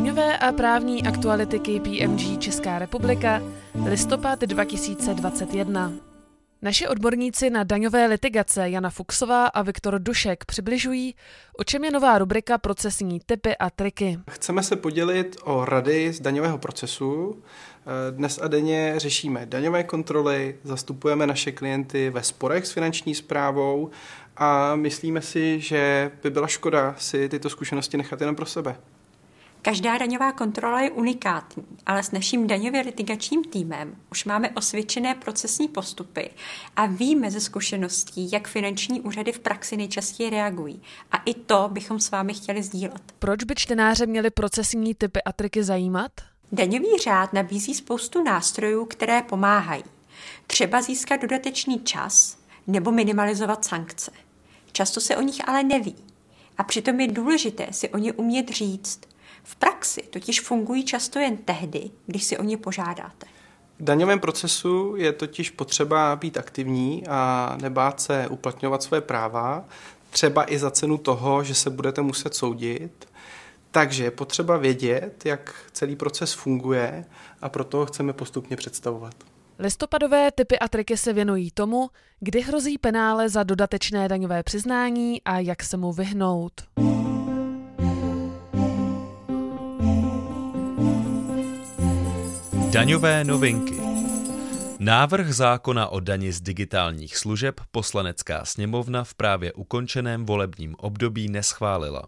Daňové a právní aktuality KPMG Česká republika, listopad 2021. Naši odborníci na daňové litigace Jana Fuxová a Viktor Dušek přibližují, o čem je nová rubrika procesní typy a triky. Chceme se podělit o rady z daňového procesu. Dnes a denně řešíme daňové kontroly, zastupujeme naše klienty ve sporech s finanční zprávou a myslíme si, že by byla škoda si tyto zkušenosti nechat jenom pro sebe. Každá daňová kontrola je unikátní, ale s naším daňově litigačním týmem už máme osvědčené procesní postupy a víme ze zkušeností, jak finanční úřady v praxi nejčastěji reagují. A i to bychom s vámi chtěli sdílet. Proč by čtenáře měli procesní typy a triky zajímat? Daňový řád nabízí spoustu nástrojů, které pomáhají. Třeba získat dodatečný čas nebo minimalizovat sankce. Často se o nich ale neví. A přitom je důležité si o ně umět říct. V praxi totiž fungují často jen tehdy, když si o ně požádáte. V daňovém procesu je totiž potřeba být aktivní a nebát se uplatňovat své práva, třeba i za cenu toho, že se budete muset soudit. Takže je potřeba vědět, jak celý proces funguje a proto ho chceme postupně představovat. Listopadové typy a triky se věnují tomu, kdy hrozí penále za dodatečné daňové přiznání a jak se mu vyhnout. Daňové novinky Návrh zákona o dani z digitálních služeb poslanecká sněmovna v právě ukončeném volebním období neschválila.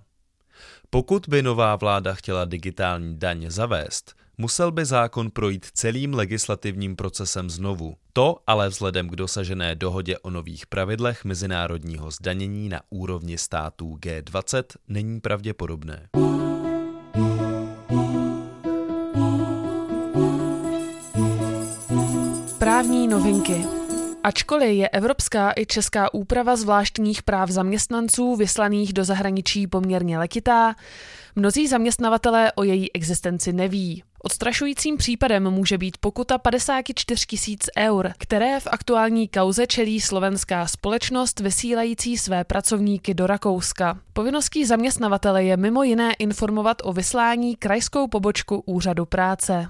Pokud by nová vláda chtěla digitální daň zavést, musel by zákon projít celým legislativním procesem znovu. To ale vzhledem k dosažené dohodě o nových pravidlech mezinárodního zdanění na úrovni států G20 není pravděpodobné. Právní novinky. Ačkoliv je evropská i česká úprava zvláštních práv zaměstnanců vyslaných do zahraničí poměrně letitá, mnozí zaměstnavatelé o její existenci neví. Odstrašujícím případem může být pokuta 54 tisíc eur, které v aktuální kauze čelí slovenská společnost vysílající své pracovníky do Rakouska. Povinností zaměstnavatele je mimo jiné informovat o vyslání krajskou pobočku úřadu práce.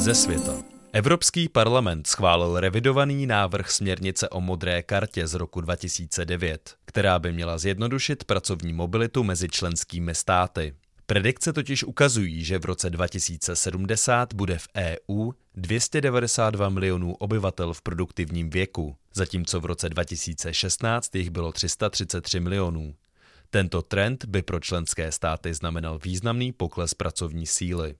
Ze světa. Evropský parlament schválil revidovaný návrh směrnice o modré kartě z roku 2009, která by měla zjednodušit pracovní mobilitu mezi členskými státy. Predikce totiž ukazují, že v roce 2070 bude v EU 292 milionů obyvatel v produktivním věku, zatímco v roce 2016 jich bylo 333 milionů. Tento trend by pro členské státy znamenal významný pokles pracovní síly.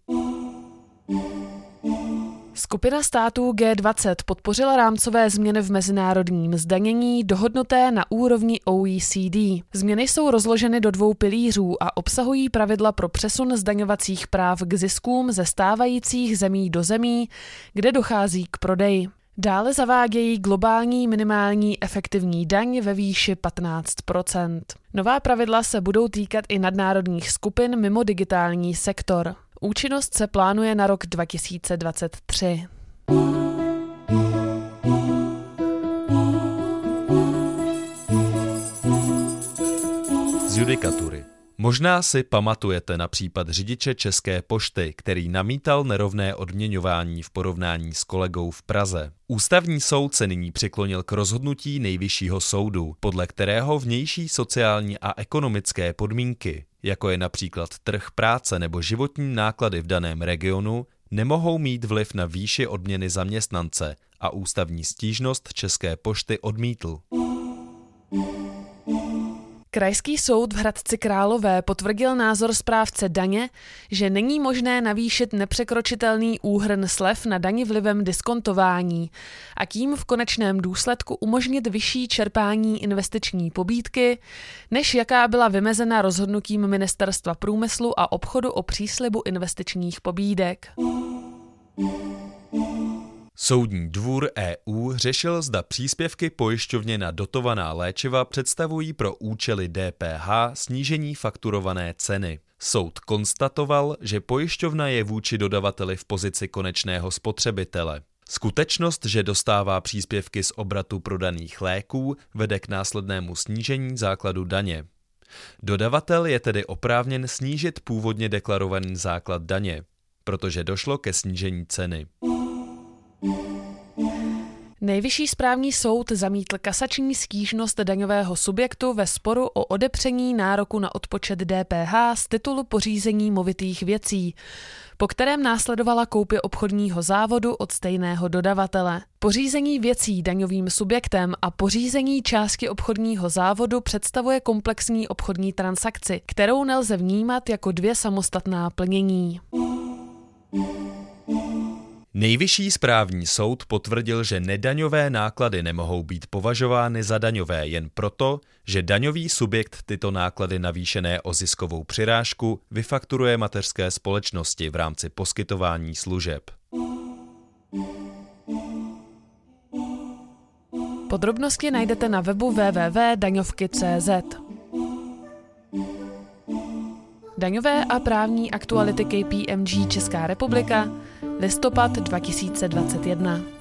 Skupina států G20 podpořila rámcové změny v mezinárodním zdanění dohodnuté na úrovni OECD. Změny jsou rozloženy do dvou pilířů a obsahují pravidla pro přesun zdaňovacích práv k ziskům ze stávajících zemí do zemí, kde dochází k prodeji. Dále zavádějí globální minimální efektivní daň ve výši 15% Nová pravidla se budou týkat i nadnárodních skupin mimo digitální sektor. Účinnost se plánuje na rok 2023. Z judikatury. Možná si pamatujete na případ řidiče České pošty, který namítal nerovné odměňování v porovnání s kolegou v Praze. Ústavní soud se nyní přiklonil k rozhodnutí nejvyššího soudu, podle kterého vnější sociální a ekonomické podmínky, jako je například trh práce nebo životní náklady v daném regionu, nemohou mít vliv na výši odměny zaměstnance a ústavní stížnost České pošty odmítl. Krajský soud v Hradci Králové potvrdil názor správce daně, že není možné navýšit nepřekročitelný úhrn slev na dani vlivem diskontování a tím v konečném důsledku umožnit vyšší čerpání investiční pobídky, než jaká byla vymezena rozhodnutím Ministerstva průmyslu a obchodu o příslibu investičních pobídek. Soudní dvůr EU řešil, zda příspěvky pojišťovně na dotovaná léčiva představují pro účely DPH snížení fakturované ceny. Soud konstatoval, že pojišťovna je vůči dodavateli v pozici konečného spotřebitele. Skutečnost, že dostává příspěvky z obratu prodaných léků, vede k následnému snížení základu daně. Dodavatel je tedy oprávněn snížit původně deklarovaný základ daně, protože došlo ke snížení ceny. Nejvyšší správní soud zamítl kasační stížnost daňového subjektu ve sporu o odepření nároku na odpočet DPH z titulu pořízení movitých věcí, po kterém následovala koupě obchodního závodu od stejného dodavatele. Pořízení věcí daňovým subjektem a pořízení části obchodního závodu představuje komplexní obchodní transakci, kterou nelze vnímat jako dvě samostatná plnění. Nejvyšší správní soud potvrdil, že nedaňové náklady nemohou být považovány za daňové jen proto, že daňový subjekt tyto náklady navýšené o ziskovou přirážku vyfakturuje mateřské společnosti v rámci poskytování služeb. Podrobnosti najdete na webu www.daňovky.cz. Daňové a právní aktuality KPMG Česká republika listopad 2021.